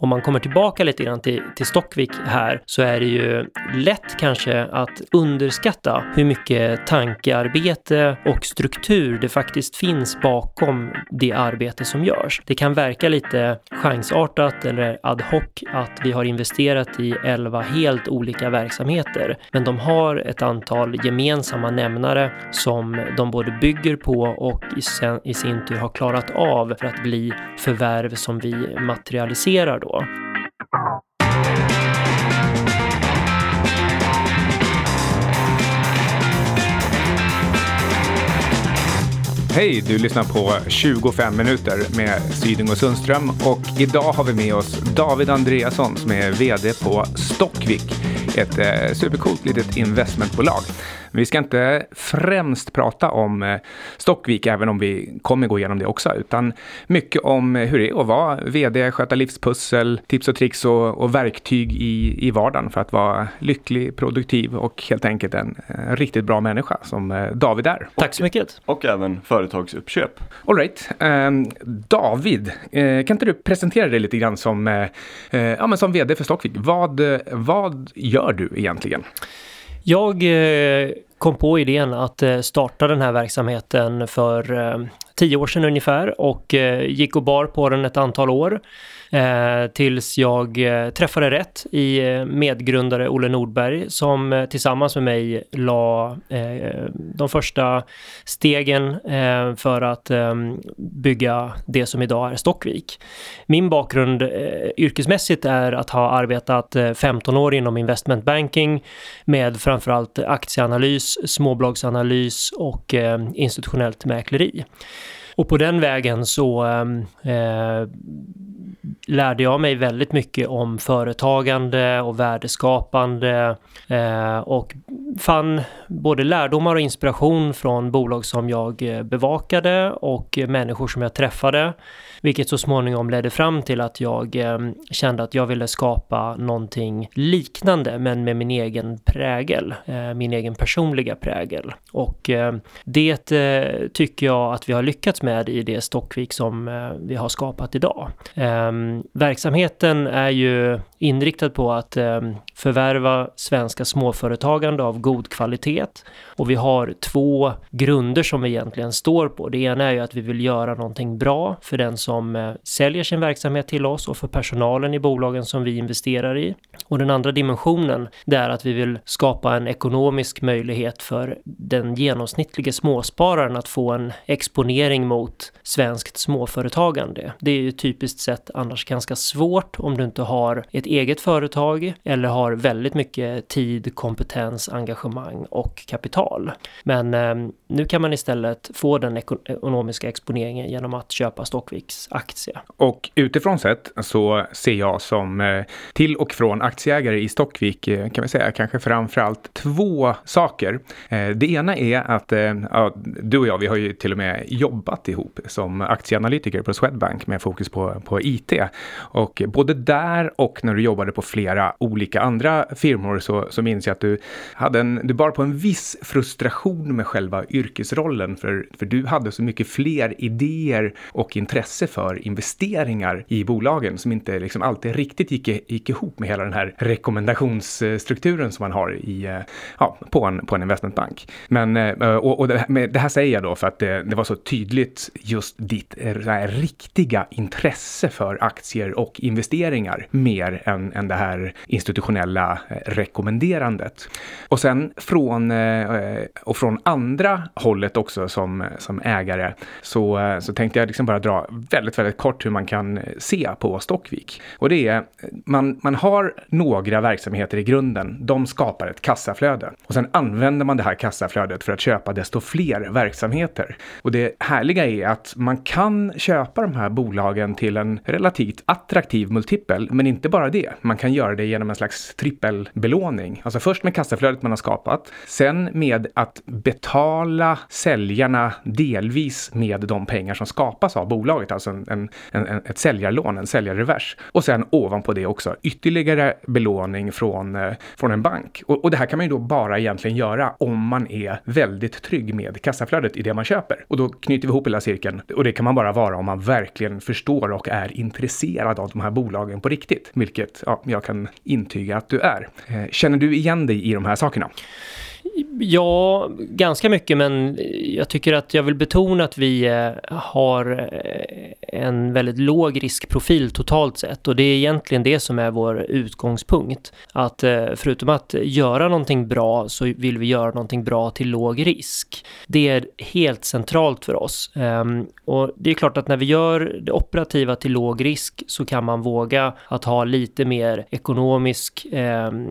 om man kommer tillbaka lite grann till, till Stockvik här så är det ju lätt kanske att underskatta hur mycket tankearbete och struktur det faktiskt finns bakom det arbete som görs. Det kan verka lite chansartat eller ad hoc att vi har investerat i 11 helt olika verksamheter, men de har ett antal gemensamma nämnare som de både bygger på och i, sen, i sin tur har klarat av för att bli förvärv som vi materialiserar då. Hej, du lyssnar på 25 minuter med Syding och Sundström och idag har vi med oss David Andreasson som är VD på Stockvik, ett eh, supercoolt litet investmentbolag. Vi ska inte främst prata om eh, Stockvik, även om vi kommer gå igenom det också, utan mycket om hur det är att vara vd, sköta livspussel, tips och tricks och, och verktyg i, i vardagen för att vara lycklig, produktiv och helt enkelt en, en riktigt bra människa som eh, David är. Tack så mycket. Och även företagsuppköp. All right. Eh, David, eh, kan inte du presentera dig lite grann som, eh, eh ja, men som vd för Stockvik? Vad, vad gör du egentligen? Jag eh, kom på idén att eh, starta den här verksamheten för eh, tio år sedan ungefär och eh, gick och bar på den ett antal år. Eh, tills jag eh, träffade rätt i eh, medgrundare Olle Nordberg som eh, tillsammans med mig la eh, de första stegen eh, för att ehm, bygga det som idag är Stockvik. Min bakgrund eh, yrkesmässigt är att ha arbetat eh, 15 år inom investment banking med framförallt aktieanalys, småbolagsanalys och institutionellt mäkleri. Och på den vägen så ehm, eh, lärde jag mig väldigt mycket om företagande och värdeskapande eh, och fann både lärdomar och inspiration från bolag som jag eh, bevakade och människor som jag träffade. Vilket så småningom ledde fram till att jag eh, kände att jag ville skapa någonting liknande men med min egen prägel, eh, min egen personliga prägel. Och eh, det eh, tycker jag att vi har lyckats med i det Stockvik som eh, vi har skapat idag. Ehm, verksamheten är ju inriktad på att ehm, förvärva svenska småföretagande av god kvalitet. Och vi har två grunder som vi egentligen står på. Det ena är ju att vi vill göra någonting bra för den som som eh, säljer sin verksamhet till oss och för personalen i bolagen som vi investerar i. Och den andra dimensionen, det är att vi vill skapa en ekonomisk möjlighet för den genomsnittliga småspararen att få en exponering mot svenskt småföretagande. Det är ju typiskt sett annars ganska svårt om du inte har ett eget företag eller har väldigt mycket tid, kompetens, engagemang och kapital. Men eh, nu kan man istället få den ekonomiska exponeringen genom att köpa Stockviks aktie. Och utifrån sett så ser jag som eh, till och från aktieägare i Stockvik eh, kan vi säga kanske framförallt två saker. Eh, det ena är att ja, du och jag, vi har ju till och med jobbat ihop som aktieanalytiker på Swedbank med fokus på, på IT. Och både där och när du jobbade på flera olika andra firmor så, så minns jag att du hade en, du bar på en viss frustration med själva yrkesrollen för, för du hade så mycket fler idéer och intresse för investeringar i bolagen som inte liksom alltid riktigt gick, gick ihop med hela den här rekommendationsstrukturen som man har i, eh, ja, på, en, på en investmentbank. Men, eh, och, och det, det, här säger jag då för att det, det var så tydligt just ditt eh, här, riktiga intresse för aktier och investeringar mer än, än det här institutionella rekommenderandet. Och sen från, och från andra hållet också som, som ägare så, så tänkte jag liksom bara dra väldigt, väldigt kort hur man kan eh, se på Stockvik. Och det är, man, man har några verksamheter i grunden. De skapar ett kassaflöde. Och sen använder man det här kassaflödet för att köpa desto fler verksamheter. Och det härliga är att man kan köpa de här bolagen till en relativt attraktiv multipel, men inte bara det. Man kan göra det genom en slags trippelbelåning. Alltså först med kassaflödet man har skapat. Sen med att betala säljarna delvis med de pengar som skapas av bolaget, alltså Alltså en, en, en, ett säljarlån, en säljarrevers. Och sen ovanpå det också ytterligare belåning från, eh, från en bank. Och, och det här kan man ju då bara egentligen göra om man är väldigt trygg med kassaflödet i det man köper. Och då knyter vi ihop hela cirkeln. Och det kan man bara vara om man verkligen förstår och är intresserad av de här bolagen på riktigt. Vilket ja, jag kan intyga att du är. Eh, känner du igen dig i de här sakerna? Ja, ganska mycket, men jag tycker att jag vill betona att vi eh, har eh, en väldigt låg riskprofil totalt sett och det är egentligen det som är vår utgångspunkt. Att eh, förutom att göra någonting bra så vill vi göra någonting bra till låg risk. Det är helt centralt för oss. Ehm, och det är klart att när vi gör det operativa till låg risk så kan man våga att ha lite mer ekonomisk ehm,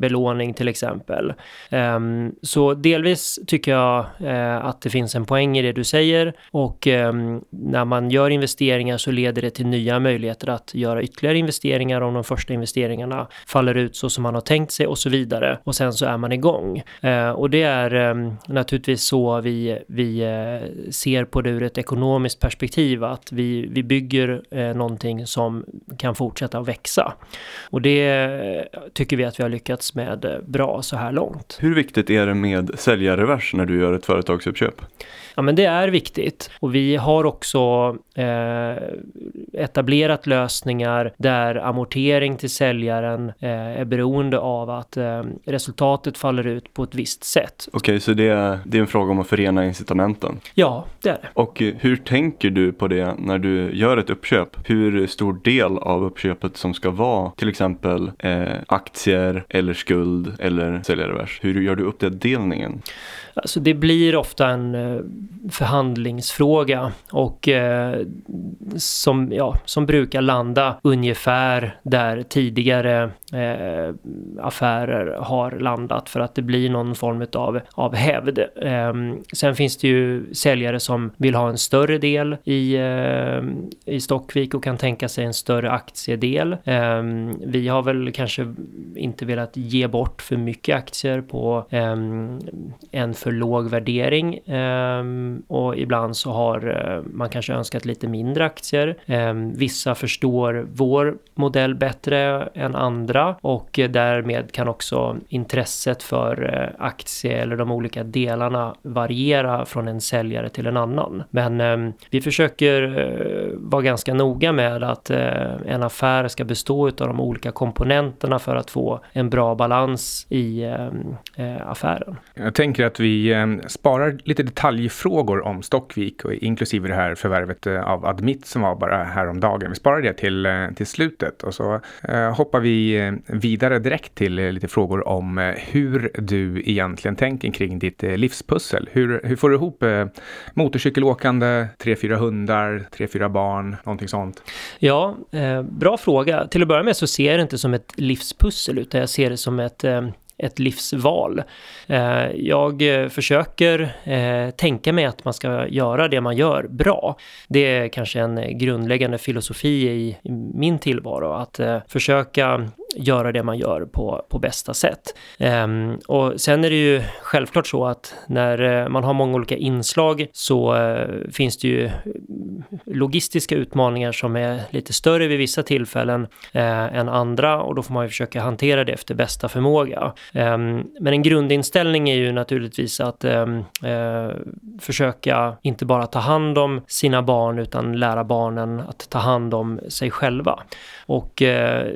belåning till exempel. Ehm, Ehm, så delvis tycker jag eh, att det finns en poäng i det du säger och ehm, när man gör investeringar så leder det till nya möjligheter att göra ytterligare investeringar om de första investeringarna faller ut så som man har tänkt sig och så vidare. Och sen så är man igång. Eh, och det är ehm, naturligtvis så vi, vi eh, ser på det ur ett ekonomiskt perspektiv, att vi, vi bygger eh, någonting som kan fortsätta att växa. Och det tycker vi att vi har lyckats med bra så här långt. Hur viktigt är det med säljarrevers när du gör ett företagsuppköp? Ja, men det är viktigt. Och vi har också eh, etablerat lösningar där amortering till säljaren eh, är beroende av att eh, resultatet faller ut på ett visst sätt. Okej, okay, så det är, det är en fråga om att förena incitamenten? Ja, det är det. Och eh, hur tänker du på det när du gör ett uppköp? Hur stor del av uppköpet som ska vara till exempel eh, aktier eller skuld eller säljarrevers? Hur gör du upp den delningen? Alltså det blir ofta en eh, förhandlingsfråga och eh, som, ja, som brukar landa ungefär där tidigare eh, affärer har landat för att det blir någon form av, av hävd. Eh, sen finns det ju säljare som vill ha en större del i, eh, i Stockvik och kan tänka sig en större aktiedel. Eh, vi har väl kanske inte velat ge bort för mycket aktier på ehm, en för låg värdering ehm, Ehm, och ibland så har eh, man kanske önskat lite mindre aktier. Ehm, vissa förstår vår modell bättre än andra och därmed kan också intresset för eh, aktie eller de olika delarna variera från en säljare till en annan. Men ehm, vi försöker eh, vara ganska noga med att en affär ska bestå av de olika komponenterna för att få en bra balans i affären. Jag tänker att vi sparar lite frågor om Stockvik och inklusive det här förvärvet eh, av Admit som var bara häromdagen. Vi sparar det till, eh, till slutet och så eh, hoppar vi eh, vidare direkt till lite frågor om hur du egentligen tänker kring ditt livspussel. Hur, hur får du ihop motorcykelåkande, tre, fyra hundar, tre, fyra barn, någonting sånt? Ja, eh, bra fråga. Till att börja med så ser jag det inte som ett livspussel utan jag ser det som ett ett livsval. Eh, jag eh, försöker eh, tänka mig att man ska göra det man gör bra. Det är kanske en grundläggande filosofi i min tillvaro, att försöka göra det man gör på, på bästa sätt. Um, och sen är det ju självklart så att när man har många olika inslag så uh, finns det ju logistiska utmaningar som är lite större vid vissa tillfällen uh, än andra och då får man ju försöka hantera det efter bästa förmåga. Ehm, men en grundinställning är ju naturligtvis att ehm, eh, försöka inte bara ta hand om sina barn utan lära barnen att ta hand om sig själva. Och eh,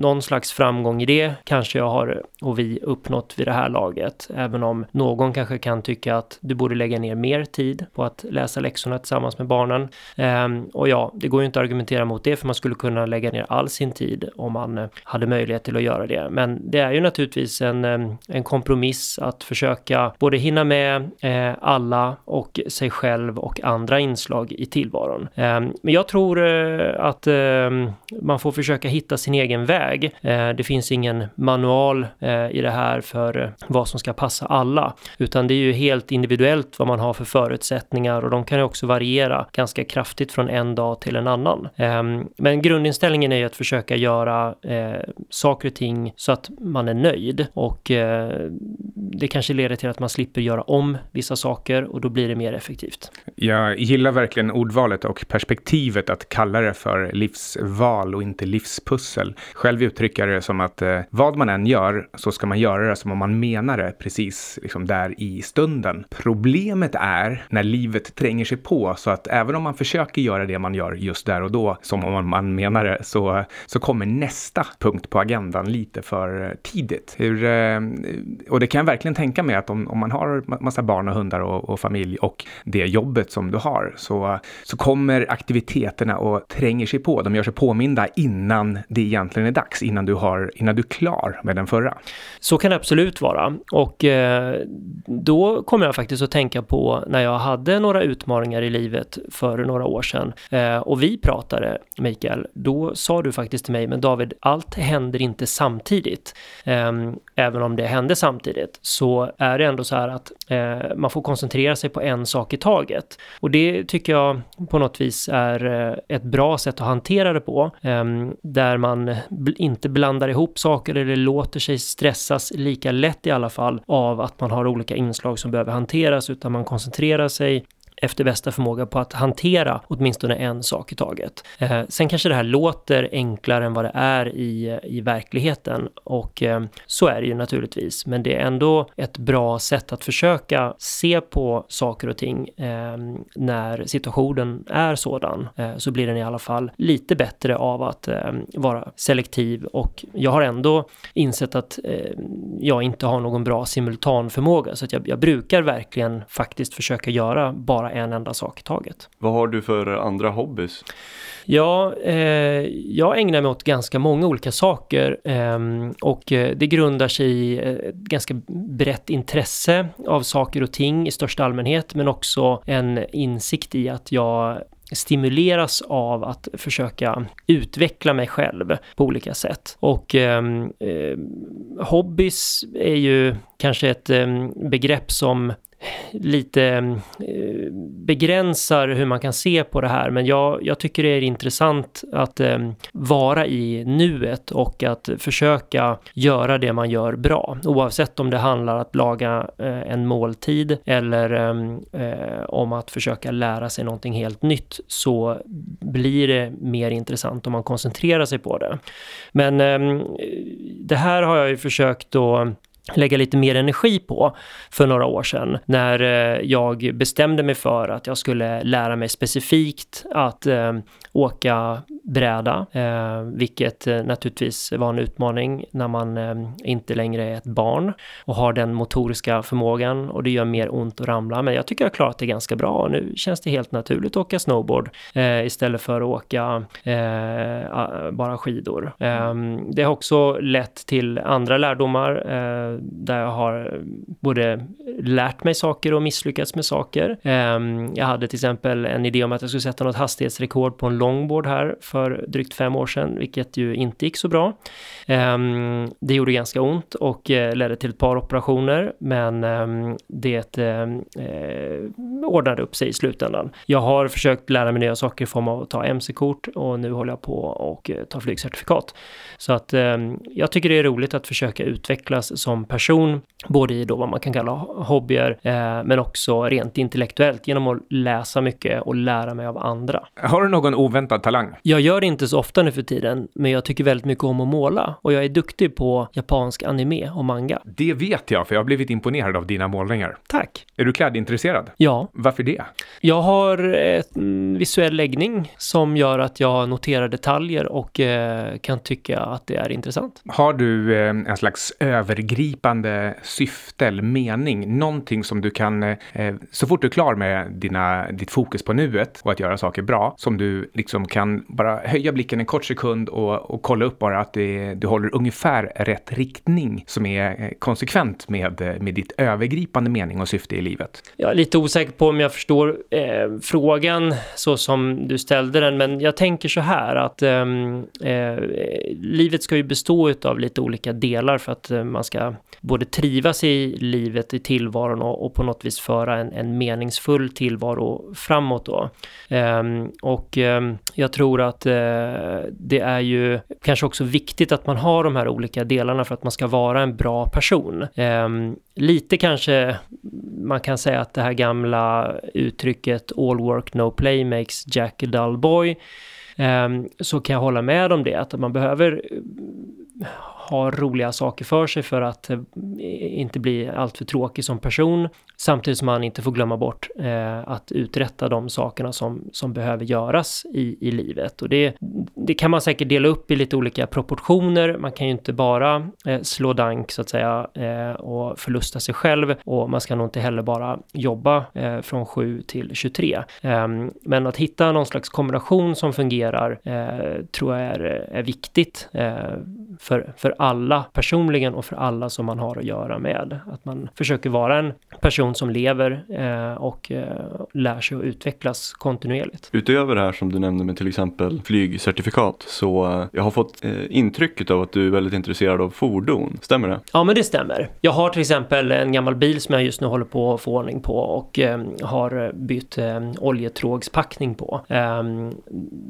någon slags framgång i det kanske jag har och vi uppnått vid det här laget. Även om någon kanske kan tycka att du borde lägga ner mer tid på att läsa läxorna tillsammans med barnen. Ehm, och ja, det går ju inte att argumentera mot det för man skulle kunna lägga ner all sin tid om man hade möjlighet till att göra det. Men det är ju naturligtvis en, eh, en kompromiss att försöka både hinna med eh, alla och sig själv och andra inslag i tillvaron. Ehm, men jag tror eh, att ehm, man får försöka hitta sin egen väg det finns ingen manual i det här för vad som ska passa alla, utan det är ju helt individuellt vad man har för förutsättningar och de kan ju också variera ganska kraftigt från en dag till en annan. Ehm, men grundinställningen är ju att försöka göra saker och ting så att man är nöjd och eh, det kanske leder till att man slipper göra om vissa saker och då blir det mer effektivt. Jag gillar verkligen ordvalet och perspektivet att kalla det för livsval och inte livspussel. Själv uttrycker jag det som att eh, vad man än gör så ska man göra det som om man menar det precis liksom där i stunden. Problemet är när livet tränger sig på så att även om man försöker göra det man gör just där och då som om man menar det så, så kommer nästa punkt på agendan lite för eh, tidigt. Hur, eh, och det kan jag verkligen tänka mig att om, om man har massa barn och hundar och, och familj och det jobbet som du har så, så kommer aktiviteterna och tränger sig på. De gör sig påminda innan det egentligen är dags, innan du, har, innan du är klar med den förra. Så kan det absolut vara. Och eh, då kommer jag faktiskt att tänka på när jag hade några utmaningar i livet för några år sedan eh, och vi pratade, Mikael, då sa du faktiskt till mig, men David, allt händer inte samtidigt. Ehm, Även om det hände samtidigt så är det ändå så här att eh, man får koncentrera sig på en sak i taget. Och det tycker jag på något vis är eh, ett bra sätt att hantera det på, eh, där man inte blandar ihop saker eller låter sig stressas lika lätt i alla fall av att man har olika inslag som behöver hanteras, utan man koncentrerar sig efter bästa förmåga på att hantera åtminstone en sak i taget. Eh, sen kanske det här låter enklare än vad det är i, i verkligheten och eh, så är det ju naturligtvis, men det är ändå ett bra sätt att försöka se på saker och ting eh, när situationen är sådan, eh, så blir den i alla fall lite bättre av att eh, vara selektiv. Och jag har ändå insett att eh, jag inte har någon bra simultanförmåga så att jag, jag brukar verkligen faktiskt försöka göra bara en enda sak i taget. Vad har du för andra hobbys? Ja, eh, jag ägnar mig åt ganska många olika saker eh, och det grundar sig i ett ganska brett intresse av saker och ting i största allmänhet, men också en insikt i att jag stimuleras av att försöka utveckla mig själv på olika sätt. Och ehm, eh, hobbys är ju kanske ett eh, begrepp som lite eh, begränsar hur man kan se på det här men jag, jag tycker det är intressant att eh, vara i nuet och att försöka göra det man gör bra oavsett om det handlar om att laga eh, en måltid eller om att försöka lära sig någonting helt nytt så blir det mer intressant om man koncentrerar sig på det. Men det här har jag ju försökt att lägga lite mer energi på för några år sedan när eh, jag bestämde mig för att jag skulle lära mig specifikt att eh, åka bräda, eh, vilket eh, naturligtvis var en utmaning när man eh, inte längre är ett barn och har den motoriska förmågan och det gör mer ont att ramla. Men jag tycker jag har klarat det ganska bra och nu känns det helt naturligt att åka snowboard eh, istället för att åka eh, bara skidor. Ehm, det har också lett till andra lärdomar eh, där jag har både lärt mig saker och misslyckats med saker. Ehm, jag hade till exempel en idé om att jag skulle sätta något hastighetsrekord på en longboard här för drygt fem år sedan, vilket ju inte gick så bra. Ehm, det gjorde ganska ont och eh, ledde till ett par operationer, men ehm, det eh, eh, ordnade upp sig i slutändan. Jag har försökt lära mig nya saker i form av att ta MC-kort och nu håller jag på och ta flygcertifikat. Så att jag tycker det är roligt att försöka utvecklas som person, både i då vad man kan kalla hobbyer, men också rent intellektuellt genom att läsa mycket och lära mig av andra. Har du någon oväntad talang? Jag gör det inte så ofta nu för tiden, men jag tycker väldigt mycket om att måla och jag är duktig på japansk anime och manga. Det vet jag, för jag har blivit imponerad av dina målningar. Tack! Är du klädintresserad? Ja. Varför det? Jag har en visuell läggning som gör att jag noterar detaljer och eh, kan tycka att det är intressant. Har du eh, en slags övergripande övergripande syfte eller mening, någonting som du kan, eh, eh, så fort du är klar med dina, ditt fokus på nuet och att göra saker bra, som du liksom kan bara höja blicken en kort sekund och, och kolla upp bara att det, du håller ungefär rätt riktning som är eh, konsekvent med, eh, med ditt övergripande mening och syfte i livet. Jag är lite osäker på om jag förstår eh, frågan så som du ställde den, men jag tänker så här att ehm, eh, livet ska ju bestå av lite olika delar för att eh, man ska både trivas i livet, i tillvaron och, och på något vis föra en, en meningsfull tillvaro framåt då. Um, och um, jag tror att uh, det är ju kanske också viktigt att man har de här olika delarna för att man ska vara en bra person. Um, lite kanske man kan säga att det här gamla uttrycket all work no play makes Jack a dull boy så kan jag hålla med om det, att man behöver ha roliga saker för sig för att eh, inte bli alltför tråkig som person. Samtidigt som man inte får glömma bort eh, att uträtta de sakerna som, som behöver göras i, i livet. Och det, det kan man säkert dela upp i lite olika proportioner. Man kan ju inte bara eh, slå dank så att säga eh, och förlusta sig själv och man ska nog inte heller bara jobba eh, från 7 till 23. Ehm, men att hitta någon slags kombination som fungerar eh, tror jag är, är viktigt eh, för, för alla personligen och för alla som man har att göra med. Att man försöker vara en person som lever eh, och eh, lär sig att utvecklas kontinuerligt. Utöver det här som du nämnde med till exempel flygcertifikat så eh, jag har fått eh, intrycket av att du är väldigt intresserad av fordon. Stämmer det? Ja, men det stämmer. Jag har till exempel en gammal bil som jag just nu håller på att få ordning på och eh, har bytt eh, oljetrågspackning på.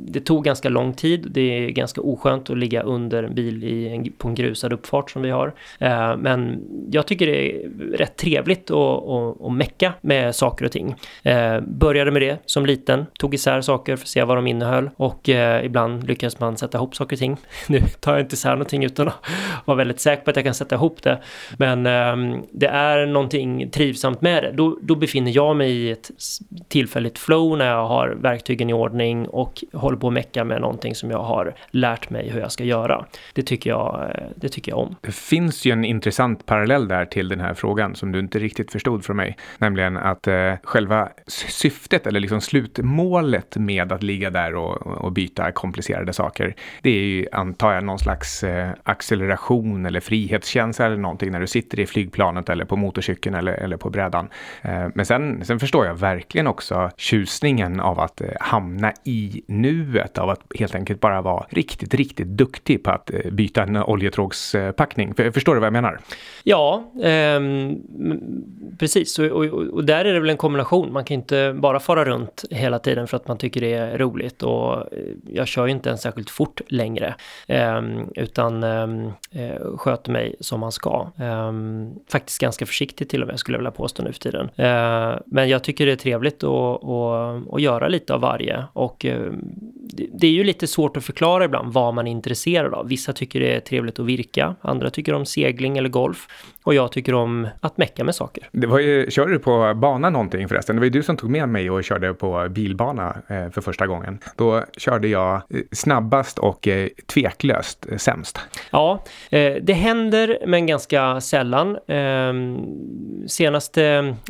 det tog ganska lång tid. Det är ganska oskönt att ligga under en bil i en, på en grusad uppfart som vi har. Eh, men jag tycker det är rätt trevligt att, att, att mecka med saker och ting. Eh, började med det som liten, tog isär saker för att se vad de innehöll och eh, ibland lyckades man sätta ihop saker och ting. Nu tar jag inte isär någonting utan att vara väldigt säker på att jag kan sätta ihop det. Men ehm, det är någonting trivsamt med det. Då, då befinner jag mig i ett tillfälligt flow när jag har verktygen i ordning och håller på att mecka med någonting som jag har lärt mig hur jag ska göra. Det tycker jag eh, det tycker jag om. Det finns ju en intressant parallell där till den här frågan som du inte riktigt förstod från mig. Nämligen att eh, själva syftet eller liksom slutmålet med att ligga där och, och byta komplicerade saker. Det är ju, antar jag, någon slags eh, acceleration eller frihetskänsla eller någonting när du sitter i flygplanet eller på motorcykeln eller, eller på brädan. Eh, men sen, sen förstår jag verkligen också tjusningen av att eh, hamna i nuet, av att helt enkelt bara vara riktigt, riktigt duktig på att eh, byta en olja oljetrågspackning. Förstår du vad jag menar? Ja, eh, precis. Och, och, och, där är det väl en kombination. Man kan inte bara fara runt hela tiden för att man tycker det är roligt. Och eh, jag kör ju inte ens särskilt fort längre. Eh, utan ehm, eh, sköter mig som man ska. Eh, faktiskt ganska försiktigt till och med skulle jag vilja påstå nu för tiden. Eh, men jag tycker det är trevligt att, att, att göra lite av varje. Och ehm, det är ju lite svårt att förklara ibland vad man är intresserad av. Vissa tycker det är trevligt att virka, andra tycker om segling eller golf och jag tycker om att mecka med saker. Det var ju, körde du på bana någonting förresten? Det var ju du som tog med mig och körde på bilbana eh, för första gången. Då körde jag eh, snabbast och eh, tveklöst sämst. Ja, det händer men ganska sällan. Ehm, senaste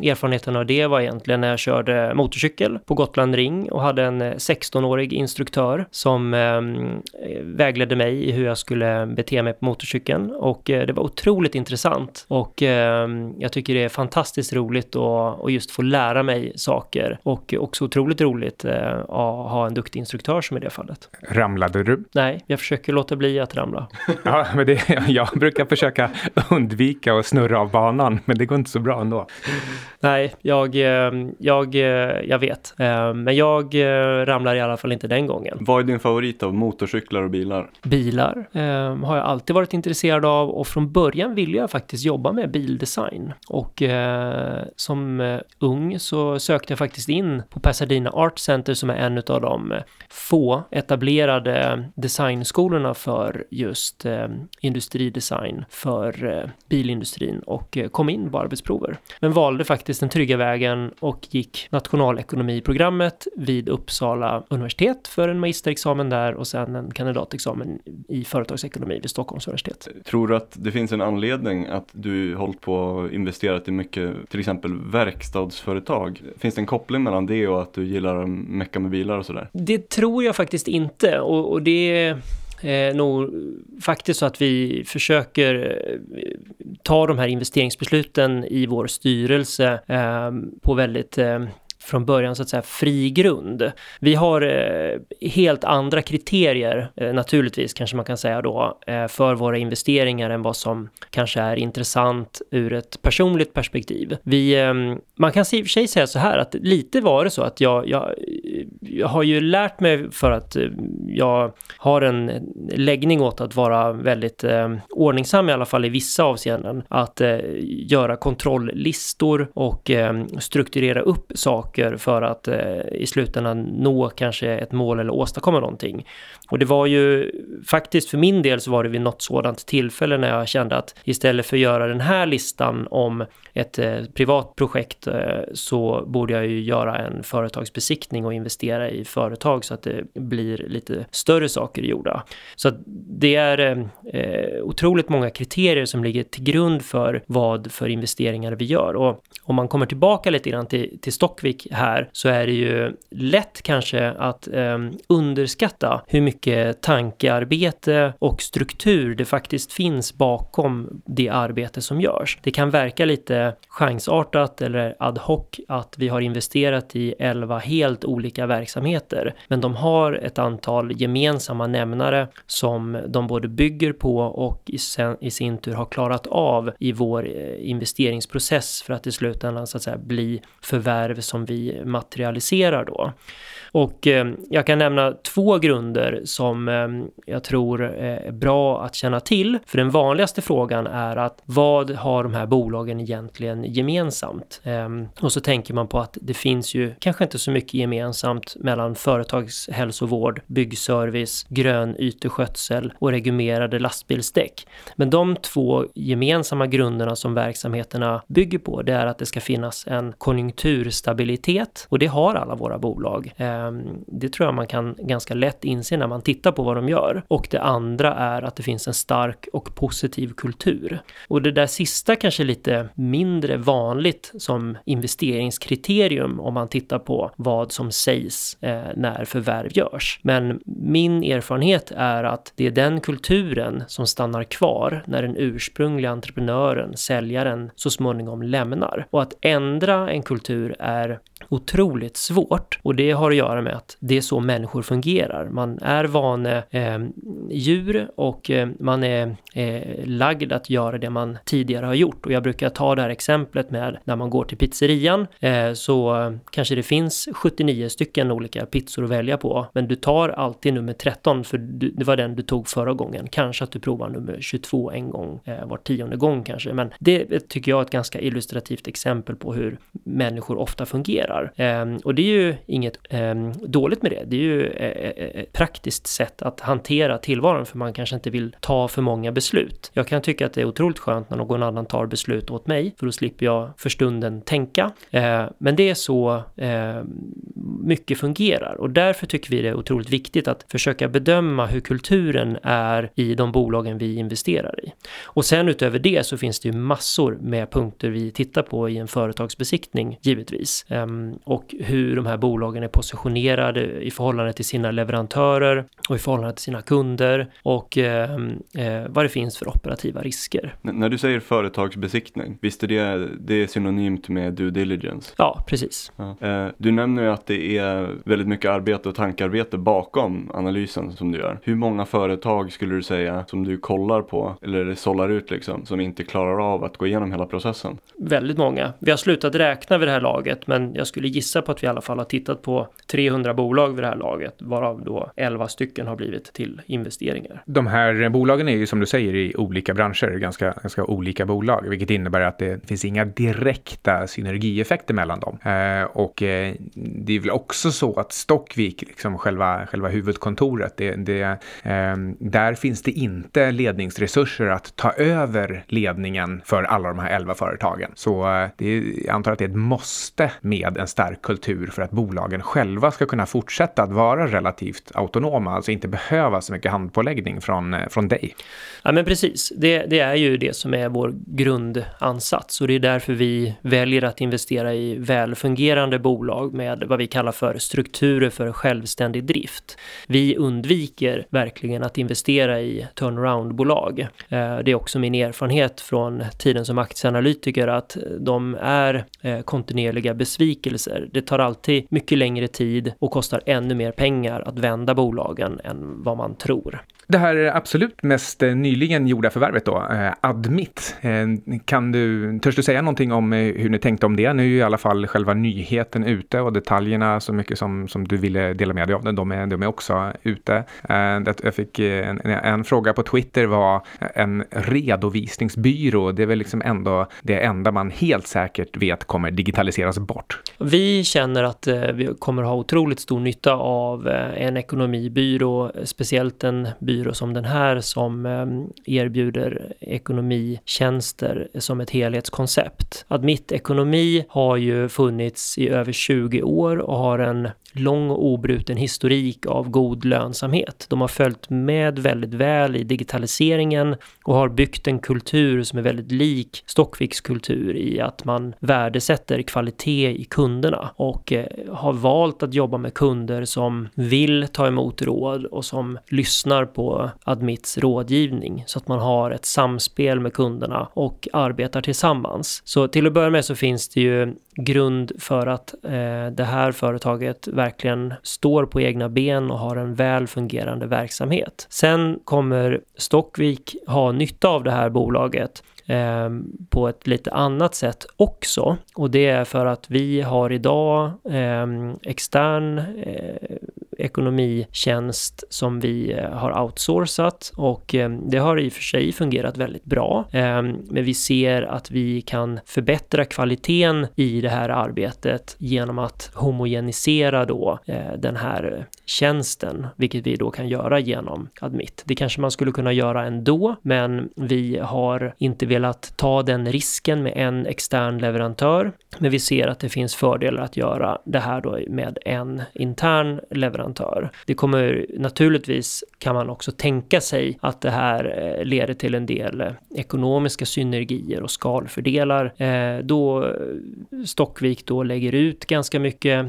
erfarenheten av det var egentligen när jag körde motorcykel på Gotland Ring och hade en 16-årig instruktör som ehm, vägledde mig i hur jag skulle bete mig på motorcykeln och det var otroligt intressant och eh, jag tycker det är fantastiskt roligt att, just få lära mig saker och också otroligt roligt eh, att ha en duktig instruktör som i det fallet. Ramlade du? Nej, jag försöker låta bli att ramla. ja, men det, jag brukar försöka undvika att snurra av banan, men det går inte så bra ändå. Nej, jag, ehm, jag, eh, jag vet. Ehm, men jag eh, ramlar i alla fall inte den gången. Vad är din favorit av motorcyklar och bilar? Bilar eh, har jag alltid varit intresserad av och från början ville jag faktiskt jobba med bildesign. Och eh, som eh, ung så sökte jag faktiskt in på Pasadena Art Center som är en av de eh, få etablerade designskolorna för just eh, industridesign för eh, bilindustrin och eh, kom in på arbetsprover. Men valde faktiskt den trygga vägen och gick nationalekonomiprogrammet vid Uppsala universitet för en magisterexamen där och sen en kandidatexamen i företagsekonomi vid Stockholms universitet. Tror du att det finns en anledning att du hållit på och investerat i mycket, till exempel verkstadsföretag? Finns det en koppling mellan det och att du gillar att mecka med bilar och sådär? Det tror jag faktiskt inte och, och det är nog faktiskt så att vi försöker eh, ta de här investeringsbesluten i vår styrelse eh, på väldigt eh, från början så att säga fri grund. Vi har eh, helt andra kriterier eh, naturligtvis kanske man kan säga då eh, för våra investeringar än vad som kanske är intressant ur ett personligt perspektiv. Vi, eh, man kan i och för sig säga så här att lite var det så att jag, jag, jag har ju lärt mig för att eh, jag har en läggning åt att vara väldigt eh, ordningsam i alla fall i vissa avseenden. Att eh, göra kontrolllistor och eh, strukturera upp saker saker för att eh, i slutändan nå kanske ett mål eller åstadkomma någonting. Och det var ju faktiskt för min del så var det vid något sådant tillfälle när jag kände att istället för att göra den här listan om ett eh, privat projekt eh, så borde jag ju göra en företagsbesiktning och investera i företag så att det blir lite större saker gjorda. Så det är eh, eh, otroligt många kriterier som ligger till grund för vad för investeringar vi gör. Och om man kommer tillbaka lite grann till, till Stockvik här så är det ju lätt kanske att eh, underskatta hur mycket tankearbete och struktur det faktiskt finns bakom det arbete som görs. Det kan verka lite chansartat eller ad hoc att vi har investerat i 11 helt olika verksamheter, men de har ett antal gemensamma nämnare som de både bygger på och i, sen, i sin tur har klarat av i vår eh, investeringsprocess för att i slutändan så att säga bli förvärv som vi materialiserar då. Och eh, jag kan nämna två grunder som ehm, jag tror eh, är bra att känna till. För den vanligaste frågan är att vad har de här bolagen egentligen gemensamt? Ehm, och så tänker man på att det finns ju kanske inte så mycket gemensamt mellan företagshälsovård, byggservice, grön yteskötsel och regummerade lastbilsdäck. Men de två gemensamma grunderna som verksamheterna bygger på, det är att det ska finnas en konjunkturstabilitet och det har alla våra bolag. Ehm, det tror jag man kan ganska lätt inse när man tittar på vad de gör. Och det andra är att det finns en stark och positiv kultur. Och det där sista kanske är lite mindre vanligt som investeringskriterium om man tittar på vad som sägs eh, när förvärv görs. Men min erfarenhet är att det är den kulturen som stannar kvar när den ursprungliga entreprenören, säljaren, så småningom lämnar. Och att ändra en kultur är otroligt svårt. Och det har att göra med att det är så människor fungerar. Man är vane eh, djur och eh, man är eh, lagd att göra det man tidigare har gjort. Och jag brukar ta det här exemplet med när man går till pizzerian. Eh, så kanske det finns 79 stycken olika pizzor att välja på. Men du tar alltid nummer 13 för du, det var den du tog förra gången. Kanske att du provar nummer 22 en gång eh, var tionde gång kanske. Men det tycker jag är ett ganska illustrativt exempel på hur människor ofta fungerar fungerar. Ehm, och det är ju inget ehm, dåligt med det. Det är ju eh, eh, eh, ett praktiskt sätt att hantera tillvaron för man kanske inte vill ta för många beslut. Jag kan tycka att det är otroligt skönt när någon annan tar beslut åt mig för då slipper jag för stunden tänka. Ehm, men det är så mycket fungerar och därför tycker vi det är otroligt viktigt att försöka bedöma hur kulturen är i de bolagen vi investerar i. Och sen utöver det så finns det ju massor med punkter vi tittar på i en företagsbesiktning givetvis och hur de här bolagen är positionerade i förhållande till sina leverantörer och i förhållande till sina kunder och eh, eh, vad det finns för operativa risker. N när du säger företagsbesiktning, visst är det, det är synonymt med due diligence? Ja, precis. Ja. Eh, du nämner ju att det är väldigt mycket arbete och tankarbete bakom analysen som du gör. Hur många företag skulle du säga som du kollar på eller sållar ut liksom som inte klarar av att gå igenom hela processen? Väldigt många. Vi har slutat räkna vid det här laget men jag skulle gissa på att vi i alla fall har tittat på 300 bolag vid det här laget, varav då 11 stycken har blivit till investeringar. De här bolagen är ju som du säger i olika branscher, ganska, ganska olika bolag, vilket innebär att det finns inga direkta synergieffekter mellan dem. Eh, och eh, det är väl också så att Stockvik, liksom själva, själva huvudkontoret, det, det, eh, där finns det inte ledningsresurser att ta över ledningen för alla de här 11 företagen. Så eh, det är, jag antar att det är ett måste med en stark kultur för att bolagen själva ska kunna fortsätta att vara relativt autonoma, alltså inte behöva så mycket handpåläggning från, eh, från dig? Ja men precis, det, det är ju det som är vår grundansats och det är därför vi väljer att investera i välfungerande bolag med vad vi kallar för strukturer för självständig drift. Vi undviker verkligen att investera i turnaround-bolag. Eh, det är också min erfarenhet från tiden som aktieanalytiker att de är eh, kontinuerliga besvikelser. Det tar alltid mycket längre tid och kostar ännu mer pengar att vända bolagen än vad man tror. Det här absolut mest eh, nyligen gjorda förvärvet då, eh, Admit. Eh, kan du, törs du säga någonting om hur ni tänkte om det? Nu är ju i alla fall själva nyheten ute och detaljerna så mycket som, som du ville dela med dig av, de är, de är också ute. Jag fick en, en fråga på Twitter var en redovisningsbyrå. Det är väl liksom ändå det enda man helt säkert vet kommer digitaliseras bort. Vi känner att vi kommer ha otroligt stor nytta av en ekonomibyrå, speciellt en byrå som den här som ehm, erbjuder ekonomitjänster som ett helhetskoncept. Admit Ekonomi har ju funnits i över 20 år och har en lång och obruten historik av god lönsamhet. De har följt med väldigt väl i digitaliseringen och har byggt en kultur som är väldigt lik Stockviks kultur i att man värdesätter kvalitet i kunderna och eh, har valt att jobba med kunder som vill ta emot råd och som lyssnar på Admits rådgivning så att man har ett samspel med kunderna och arbetar tillsammans. Så till att börja med så finns det ju grund för att eh, det här företaget verkligen står på egna ben och har en väl fungerande verksamhet. Sen kommer Stockvik ha nytta av det här bolaget eh, på ett lite annat sätt också. Och det är för att vi har idag eh, extern eh, ekonomitjänst som vi eh, har outsourcat och eh, det har i och för sig fungerat väldigt bra. Eh, men vi ser att vi kan förbättra kvaliteten i det här arbetet genom att homogenisera då eh, den här tjänsten, vilket vi då kan göra genom Admit. Det kanske man skulle kunna göra ändå, men vi har inte velat ta den risken med en extern leverantör. Men vi ser att det finns fördelar att göra det här då med en intern leverantör. Det kommer naturligtvis kan man också tänka sig att det här eh, leder till en del eh, ekonomiska synergier och skalfördelar eh, då Stockvik då lägger ut ganska mycket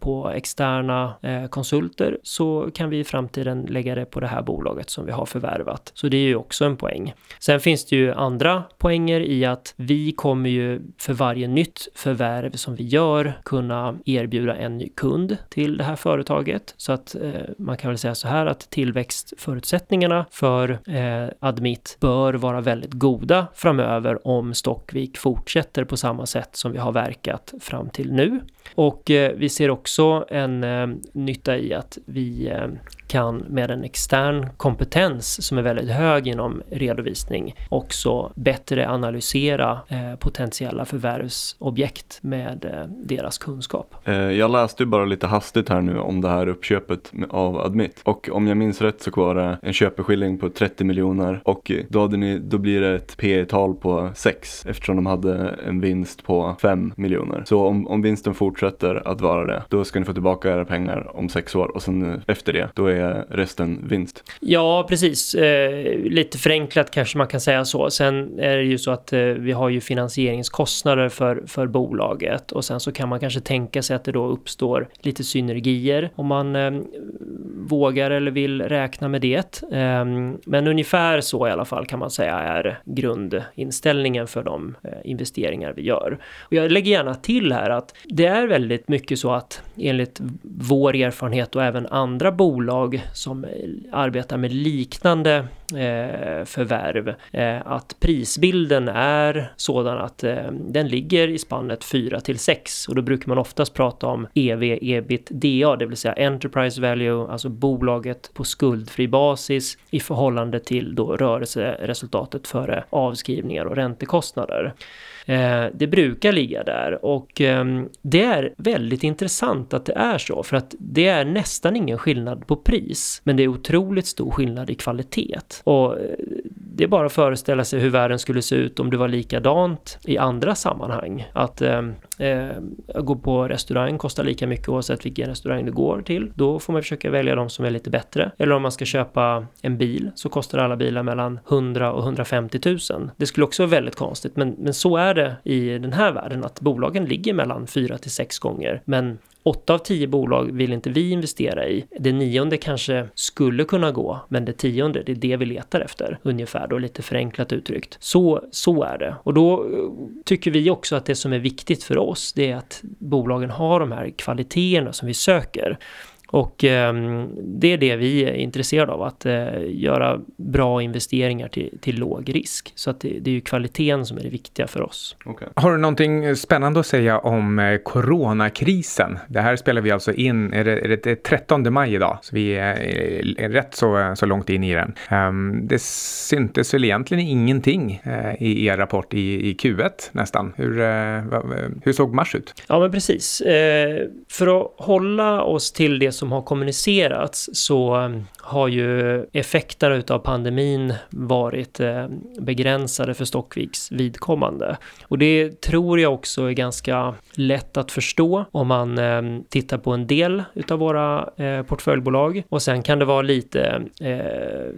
på externa konsulter så kan vi i framtiden lägga det på det här bolaget som vi har förvärvat. Så det är ju också en poäng. Sen finns det ju andra poänger i att vi kommer ju för varje nytt förvärv som vi gör kunna erbjuda en ny kund till det här företaget. Så att eh, man kan väl säga så här att tillväxtförutsättningarna för eh, Admit bör vara väldigt goda framöver om Stockvik fortsätter på samma sätt som vi har verkat fram till nu. Och eh, vi ser också en eh, nytta i att vi eh, kan med en extern kompetens som är väldigt hög inom redovisning också bättre analysera eh, potentiella förvärvsobjekt med eh, deras kunskap. Eh, jag läste ju bara lite hastigt här nu om det här uppköpet av Admit och om jag minns rätt så var det en köpeskilling på 30 miljoner och eh, då, hade ni, då blir det ett P tal på 6 eftersom de hade en vinst på 5 miljoner. Så om, om vinsten fortsätter att vara det, då ska ni få tillbaka era pengar om 6 år och sen eh, efter det, då är är resten vinst. Ja, precis. Eh, lite förenklat kanske man kan säga så. Sen är det ju så att eh, vi har ju finansieringskostnader för, för bolaget och sen så kan man kanske tänka sig att det då uppstår lite synergier om man eh, vågar eller vill räkna med det. Eh, men ungefär så i alla fall kan man säga är grundinställningen för de eh, investeringar vi gör. Och jag lägger gärna till här att det är väldigt mycket så att enligt vår erfarenhet och även andra bolag bolag som eh, arbetar med liknande eh, förvärv eh, att prisbilden är sådan att eh, den ligger i spannet 4 till 6 och då brukar man oftast prata om EV, ebitda, det vill säga Enterprise Value, alltså bolaget på skuldfri basis i förhållande till då rörelseresultatet före avskrivningar och räntekostnader. Eh, det brukar ligga där och ehm, det är väldigt intressant att det är så för att det är nästan ingen skillnad på pris men det är otroligt stor skillnad i kvalitet. Och eh, det är bara att föreställa sig hur världen skulle se ut om det var likadant i andra sammanhang. Att ehm, eh, gå på restaurang kostar lika mycket oavsett vilken restaurang du går till. Då får man försöka välja de som är lite bättre. Eller om man ska köpa en bil så kostar alla bilar mellan 100 och 150 000. Det skulle också vara väldigt konstigt, men, men så är det i den här världen att bolagen ligger mellan 4 till 6 gånger. Men Åtta av tio bolag vill inte vi investera i. Det nionde kanske skulle kunna gå, men det tionde, det är det vi letar efter. Ungefär då, lite förenklat uttryckt. Så, så är det. Och då eh, tycker vi också att det som är viktigt för oss, det är att bolagen har de här kvaliteterna som vi söker. Och eh, det är det vi är intresserade av, att eh, göra bra investeringar till, till låg risk. Så att det, det, är ju kvaliteten som är det viktiga för oss. Okay. Har du någonting spännande att säga om eh, coronakrisen? Det här spelar vi alltså in, är det, är det 13 maj idag? Så vi är, är rätt så, så långt in i den. Um, det syntes väl egentligen ingenting i er rapport i, i Q1 nästan. Hur, uh, hur såg mars ut? Ja, men precis. För att hålla oss till det som har kommunicerats så mm, har ju effekterna utav pandemin varit eh, begränsade för Stockviks vidkommande. Och det tror jag också är ganska lätt att förstå om man eh, tittar på en del utav våra eh, portföljbolag och sen kan det vara lite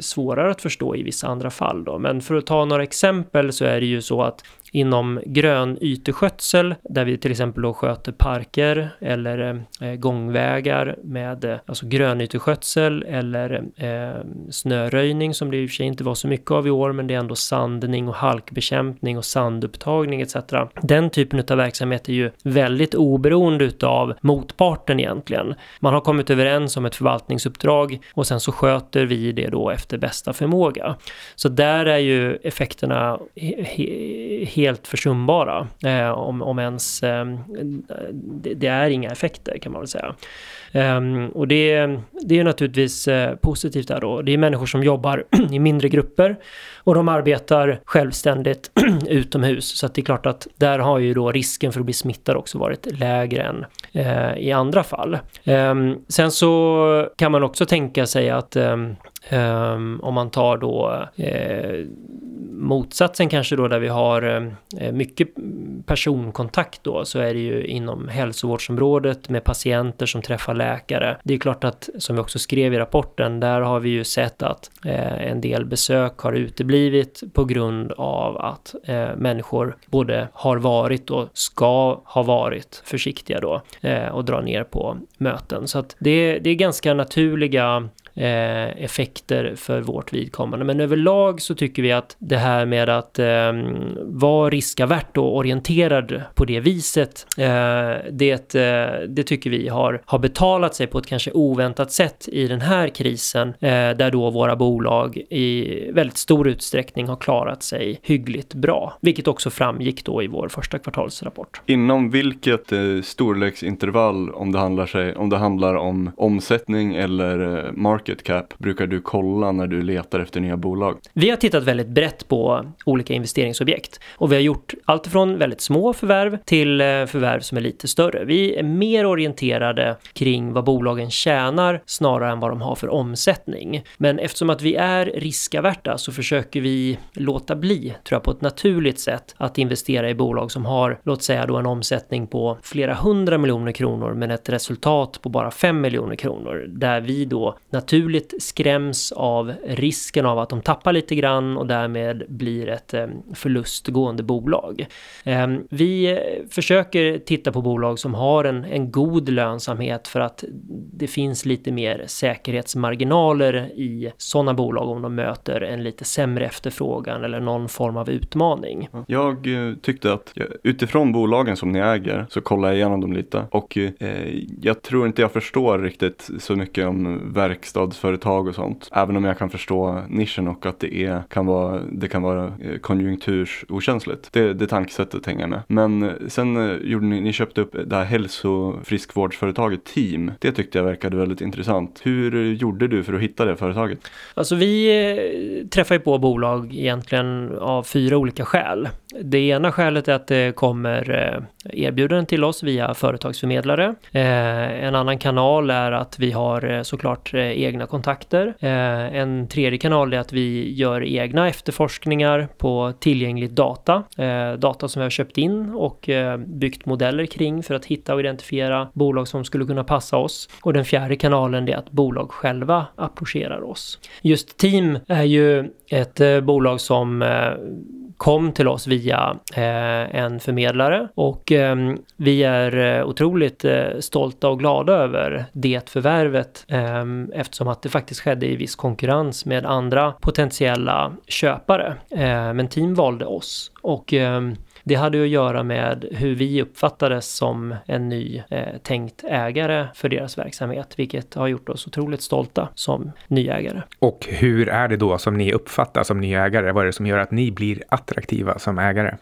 svårare att förstå i vissa andra fall då. Men för att ta några exempel så är det ju så att inom grönyteskötsel där vi till exempel då sköter parker eller eh, gångvägar med eh, alltså grönyteskötsel eller eh, snöröjning som det i och för sig inte var så mycket av i år men det är ändå sandning och halkbekämpning och sandupptagning etc. Den typen av verksamhet är ju väldigt oberoende utav motparten egentligen. Man har kommit överens om ett förvaltningsuppdrag och sen så sköter vi det då efter bästa förmåga. Så där är ju effekterna helt helt försumbara. Eh, om, om ens, eh, det, det, är inga effekter kan man väl säga. Um, och det, det är naturligtvis uh, positivt där då. Det är människor som jobbar i mindre grupper och de arbetar självständigt utomhus. Så att det är klart att där har ju då risken för att bli smittad också varit lägre än uh, i andra fall. Um, sen så kan man också tänka sig att um, om man tar då uh, motsatsen kanske då där vi har mycket personkontakt då så är det ju inom hälsovårdsområdet med patienter som träffar läkare. Det är klart att som vi också skrev i rapporten, där har vi ju sett att eh, en del besök har uteblivit på grund av att eh, människor både har varit och ska ha varit försiktiga då eh, och dra ner på möten. Så att det, det är ganska naturliga Eh, effekter för vårt vidkommande. Men överlag så tycker vi att det här med att eh, vara riskavärt och orienterad på det viset, eh, det, eh, det tycker vi har, har betalat sig på ett kanske oväntat sätt i den här krisen, eh, där då våra bolag i väldigt stor utsträckning har klarat sig hyggligt bra, vilket också framgick då i vår första kvartalsrapport. Inom vilket eh, storleksintervall, om det handlar, sig, om det handlar om omsättning eller eh, market market cap brukar du kolla när du letar efter nya bolag? Vi har tittat väldigt brett på olika investeringsobjekt och vi har gjort allt från väldigt små förvärv till eh, förvärv som är lite större. Vi är mer orienterade kring vad bolagen tjänar snarare än vad de har för omsättning. Men eftersom att vi är riskaverta så försöker vi låta bli, tror jag, på ett naturligt sätt att investera i bolag som har, låt säga då en omsättning på flera hundra miljoner kronor men ett resultat på bara fem miljoner kronor där vi då naturligt naturligt skräms av risken av att de tappar lite grann och därmed blir ett eh, förlustgående bolag. Eh, vi försöker titta på bolag som har en, en god lönsamhet för att det finns lite mer säkerhetsmarginaler i sådana bolag om de möter en lite sämre efterfrågan eller någon form av utmaning. Jag eh, tyckte att utifrån bolagen som ni äger så kollar jag igenom dem lite och eh, jag tror inte jag förstår riktigt så mycket om verkstad bostadsföretag och sånt. Även om jag kan förstå nischen och att det, är, kan, vara, det kan vara eh, konjunktursokänsligt. Det, det tankesättet hänger med. Men eh, sen eh, gjorde ni, ni köpte upp det här hälsofriskvårdsföretaget Team. Det tyckte jag verkade väldigt intressant. Hur gjorde du för att hitta det företaget? Alltså vi träffar ju på bolag egentligen av fyra olika skäl det ena skälet är att det kommer eh, erbjudanden till oss via företagsförmedlare. Eh, en annan kanal är att vi har eh, såklart egna kontakter. En tredje kanal är att vi gör egna efterforskningar på tillgänglig data. Data som vi har köpt in och byggt modeller kring för att hitta och identifiera bolag som skulle kunna passa oss. Och den fjärde kanalen är att bolag själva approcherar oss. Just Team är ju ett bolag som kom till oss via eh, en förmedlare och eh, vi är eh, otroligt eh, stolta och glada över det förvärvet ehm, eftersom att det faktiskt skedde i viss konkurrens med andra potentiella köpare. Eh, men Team valde oss och ehm, det hade att göra med hur vi uppfattades som en ny eh, tänkt ägare för deras verksamhet, vilket har gjort oss otroligt stolta som nyägare. Och hur är det då som ni uppfattas som nyägare? Vad är det som gör att ni blir attraktiva som ägare?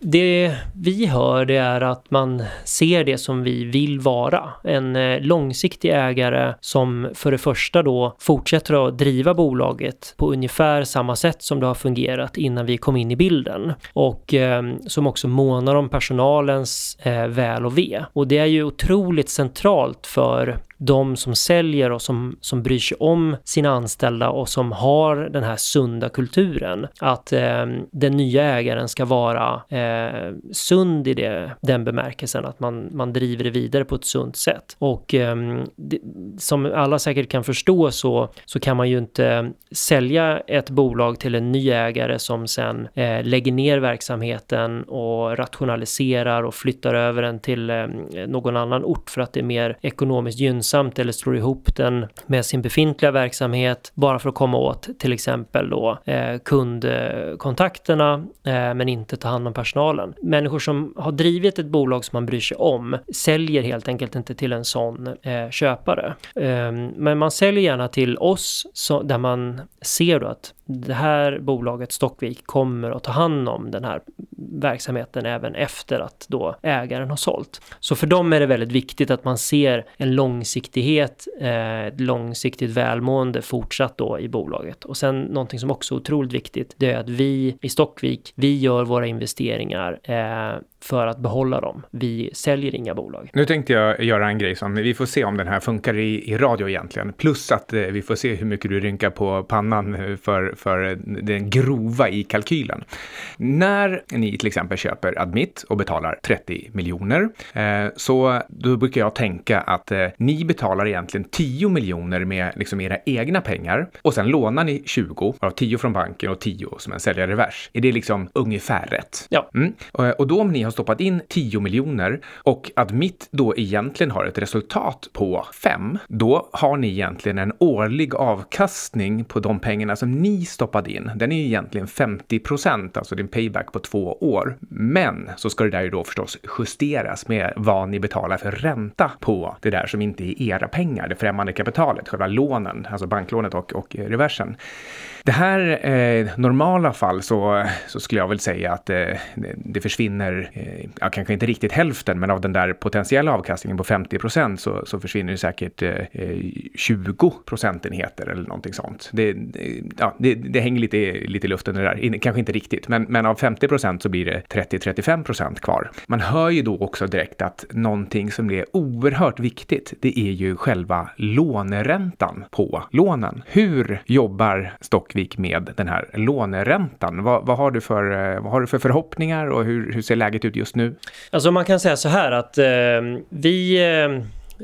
Det vi hör det är att man ser det som vi vill vara. En eh, långsiktig ägare som för det första då fortsätter att driva bolaget på ungefär samma sätt som det har fungerat innan vi kom in i bilden. Och eh, som också månar om personalens eh, väl och ve. Och det är ju otroligt centralt för de som säljer och som, som bryr sig om sina anställda och som har den här sunda kulturen. Att eh, den nya ägaren ska vara eh, sund i det, den bemärkelsen, att man, man driver det vidare på ett sunt sätt. Och eh, det, som alla säkert kan förstå så, så kan man ju inte sälja ett bolag till en ny ägare som sen eh, lägger ner verksamheten och rationaliserar och flyttar över den till eh, någon annan ort för att det är mer ekonomiskt gynnsamt lönsamt eller slår ihop den med sin befintliga verksamhet bara för att komma åt till exempel då eh, kundkontakterna eh, men inte ta hand om personalen. Människor som har drivit ett bolag som man bryr sig om säljer helt enkelt inte till en sån eh, köpare. Ehm, men man säljer gärna till oss så, där man ser då att det här bolaget Stockvik kommer att ta hand om den här verksamheten även efter att då ägaren har sålt. Så för dem är det väldigt viktigt att man ser en långsiktighet, eh, ett långsiktigt välmående fortsatt då i bolaget. Och sen någonting som också är otroligt viktigt, det är att vi i Stockvik, vi gör våra investeringar eh, för att behålla dem. Vi säljer inga bolag. Nu tänkte jag göra en grej som vi får se om den här funkar i, i radio egentligen. Plus att eh, vi får se hur mycket du rynkar på pannan eh, för, för den grova i kalkylen. När ni till exempel köper Admit och betalar 30 miljoner eh, så då brukar jag tänka att eh, ni betalar egentligen 10 miljoner med liksom era egna pengar och sen lånar ni 20 av 10 från banken och 10 som en säljarrevers. Är det liksom ungefär rätt? Ja. Mm. Och, och då om ni har stoppat in 10 miljoner och Admit då egentligen har ett resultat på 5, då har ni egentligen en årlig avkastning på de pengarna som ni stoppade in. Den är ju egentligen 50 procent, alltså din payback på två år. Men så ska det där ju då förstås justeras med vad ni betalar för ränta på det där som inte är era pengar, det främmande kapitalet, själva lånen, alltså banklånet och, och reversen. Det här eh, normala fall så, så skulle jag väl säga att eh, det försvinner, eh, Eh, ja, kanske inte riktigt hälften, men av den där potentiella avkastningen på 50 procent så, så försvinner det säkert eh, 20 procentenheter eller någonting sånt. Det, eh, ja, det, det, hänger lite, lite i luften det där, kanske inte riktigt, men, men av 50 procent så blir det 30-35 procent kvar. Man hör ju då också direkt att någonting som är oerhört viktigt, det är ju själva låneräntan på lånen. Hur jobbar Stockvik med den här låneräntan. Vad, vad, har, du för, eh, vad har du för förhoppningar och hur, hur ser läget ut just nu? Alltså man kan säga så här att eh, vi eh,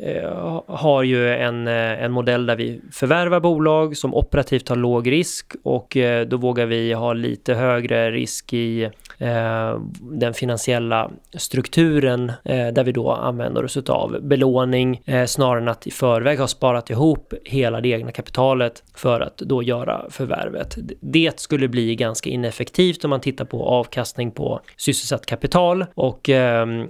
eh har ju en, eh, en modell där vi förvärvar bolag som operativt har låg risk och eh, då vågar vi ha lite högre risk i Eh, den finansiella strukturen eh, där vi då använder oss av belåning eh, snarare än att i förväg ha sparat ihop hela det egna kapitalet för att då göra förvärvet. Det skulle bli ganska ineffektivt om man tittar på avkastning på sysselsatt kapital och ehm,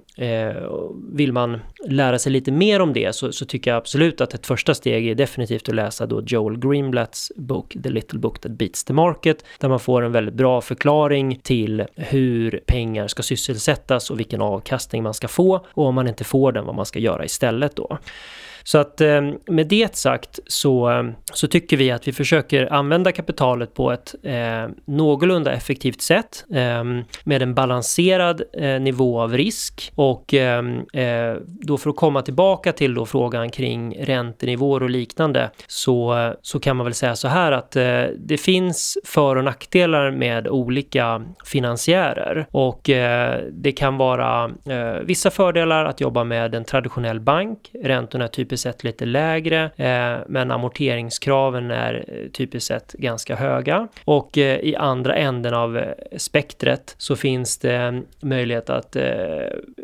vill man lära sig lite mer om det det så, så, tycker jag absolut att ett första steg är definitivt att läsa då Joel Greenblatts bok The Little Book That Beats the Market, där man får en väldigt bra förklaring till hur hur pengar ska sysselsättas och vilken avkastning man ska få och om man inte får den vad man ska göra istället då. Så att eh, med det sagt så, så tycker vi att vi försöker använda kapitalet på ett eh, någorlunda effektivt sätt eh, med en balanserad eh, nivå av risk och eh, eh då för att komma tillbaka till då frågan kring räntenivåer och liknande så, så kan man väl säga så här att eh, det finns för och nackdelar med olika finansiärer och eh, det kan vara vissa fördelar att jobba med en traditionell bank. Räntorna är typiskt sett lite lägre, eh, men amorteringskraven är eh, typiskt sett ganska höga. Och eh, i andra änden av eh, spektret så finns det eh, möjlighet att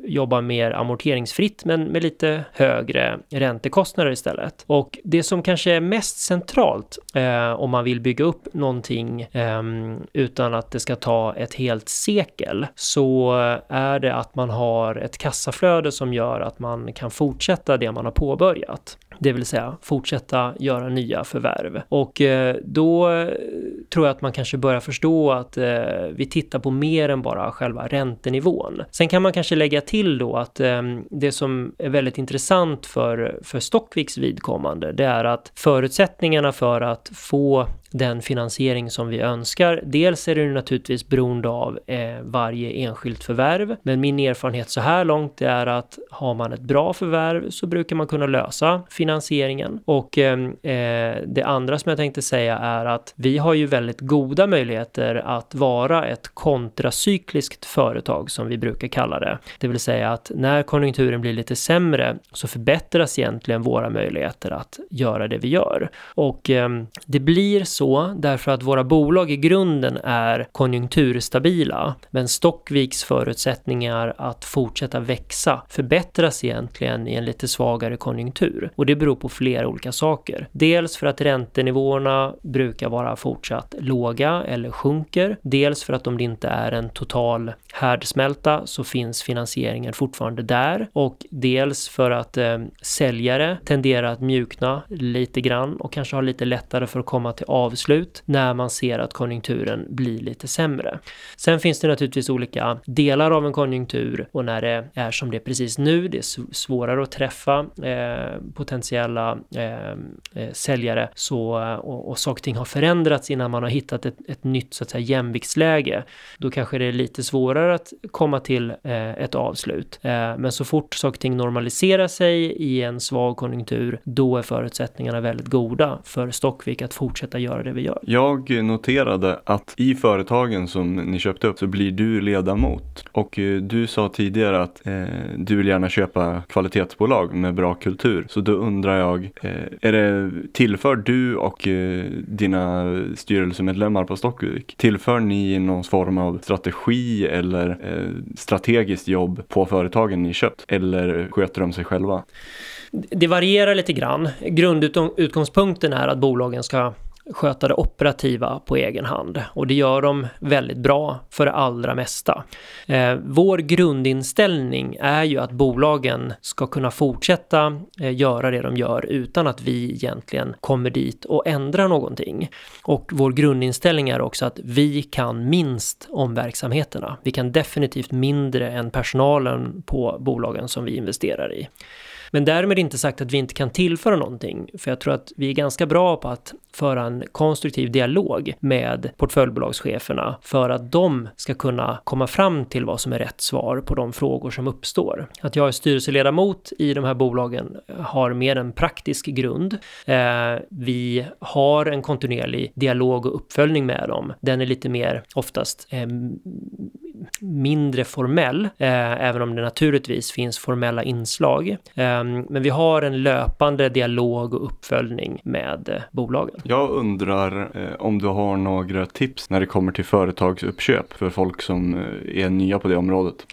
jobba mer amorteringsfritt, men med lite högre räntekostnader istället. Och det som kanske är mest centralt om man vill bygga upp någonting utan att det ska ta ett helt sekel, så är det att man har ett kassaflöde som gör att man kan fortsätta det man har påbörjat. Det vill säga fortsätta göra nya förvärv. Och eh, då eh, tror jag att man kanske börjar förstå att eh, vi tittar på mer än bara själva räntenivån. Sen kan man kanske lägga till då att ehm, det som är väldigt intressant för, för Stockviks vidkommande, det är att förutsättningarna för att få den finansiering som vi önskar. Dels är det naturligtvis beroende av eh, varje enskilt förvärv, men min erfarenhet så här långt är att har man ett bra förvärv så brukar man kunna lösa finansieringen. Och ehm, eh, det andra som jag tänkte säga är att vi har ju väldigt goda möjligheter att vara ett kontracykliskt företag som vi brukar kalla det. Det vill säga att när konjunkturen blir lite sämre så förbättras egentligen våra möjligheter att göra det vi gör. Och eh, det blir så så därför att våra bolag i grunden är konjunkturstabila. Men Stockviks förutsättningar att fortsätta växa förbättras egentligen i en lite svagare konjunktur. Och det beror på flera olika saker. Dels för att räntenivåerna brukar vara fortsatt låga eller sjunker. Dels för att om det inte är en total härdsmälta så finns finansieringen fortfarande där. Och dels för att eh, säljare tenderar att mjukna lite grann och kanske har lite lättare för att komma till av avslut när man ser att konjunkturen blir lite sämre. Sen finns det naturligtvis olika delar av en konjunktur och när det är som det är precis nu, det är svårare att träffa eh, potentiella eh, eh, säljare så, och, och saker och ting har förändrats innan man har hittat ett, ett nytt så att säga, jämviktsläge. Då kanske det är lite svårare att komma till eh, ett avslut. Eh, men så fort saker och ting normaliserar sig i en svag konjunktur, då är förutsättningarna väldigt goda för Stockvik att fortsätta göra det vi gör. Jag noterade att i företagen som ni köpte upp så blir du ledamot. Och eh, du sa tidigare att eh, du vill gärna köpa kvalitetsbolag med bra kultur. Så då undrar jag, eh, är det, tillför du och eh, dina styrelsemedlemmar på Stockvik, tillför ni någon form av strategi eller eh, strategiskt jobb på företagen ni köpt? Eller sköter de sig själva? Det varierar lite grann. Grundutgångspunkten är att bolagen ska sköta det operativa på egen hand och det gör de väldigt bra för det allra mesta. Eh, vår grundinställning är ju att bolagen ska kunna fortsätta eh, göra det de gör utan att vi egentligen kommer dit och ändrar någonting. Och vår grundinställning är också att vi kan minst om verksamheterna. Vi kan definitivt mindre än personalen på bolagen som vi investerar i. Men därmed inte sagt att vi inte kan tillföra någonting, för jag tror att vi är ganska bra på att föra en konstruktiv dialog med portföljbolagscheferna för att de ska kunna komma fram till vad som är rätt svar på de frågor som uppstår. Att jag är styrelseledamot i de här bolagen har mer en praktisk grund. Eh, vi har en kontinuerlig dialog och uppföljning med dem. Den är lite mer oftast eh, mindre formell, eh, även om det naturligtvis finns formella inslag. Eh, men vi har en löpande dialog och uppföljning med eh, bolagen. Jag undrar eh, om du har några tips när det kommer till företagsuppköp för folk som eh, är nya på det området?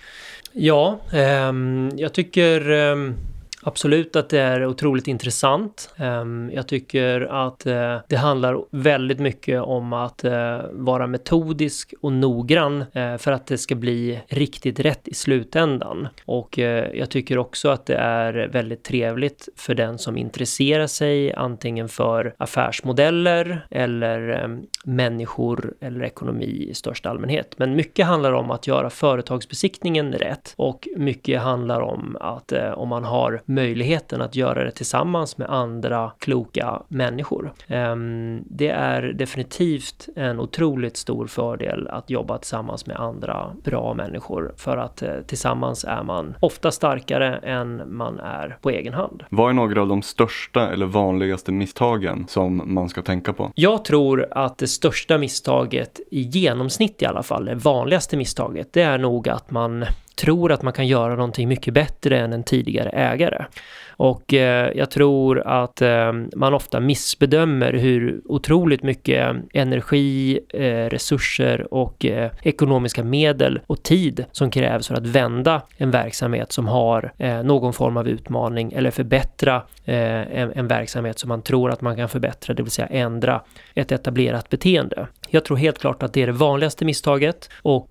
Ja, ehm, jag tycker ehm, Absolut att det är otroligt intressant. Ehm, jag tycker att eh, det handlar väldigt mycket om att eh, vara metodisk och noggrann eh, för att det ska bli riktigt rätt i slutändan. Och jag tycker också att det är väldigt trevligt för den som intresserar sig antingen för affärsmodeller eller ehm, människor eller ekonomi i största allmänhet. Men mycket handlar om att göra företagsbesiktningen rätt och mycket handlar om att om man har möjligheten att göra det tillsammans med andra kloka människor. Ehm, det är definitivt en otroligt stor fördel att jobba tillsammans med andra bra människor för att eh, tillsammans är man ofta starkare än man är på egen hand. Vad är några av de största eller vanligaste misstagen som man ska tänka på? Jag tror att det största misstaget i genomsnitt i alla fall, det vanligaste misstaget, det är nog att man tror att man kan göra någonting mycket bättre än en tidigare ägare. Och eh, jag tror att eh, man ofta missbedömer hur otroligt mycket eh, energi, eh, resurser och eh, ekonomiska medel och tid som krävs för att vända en verksamhet som har eh, någon form av utmaning eller förbättra eh, en, en verksamhet som man tror att man kan förbättra, det vill säga ändra ett etablerat beteende. Jag tror helt klart att det är det vanligaste misstaget och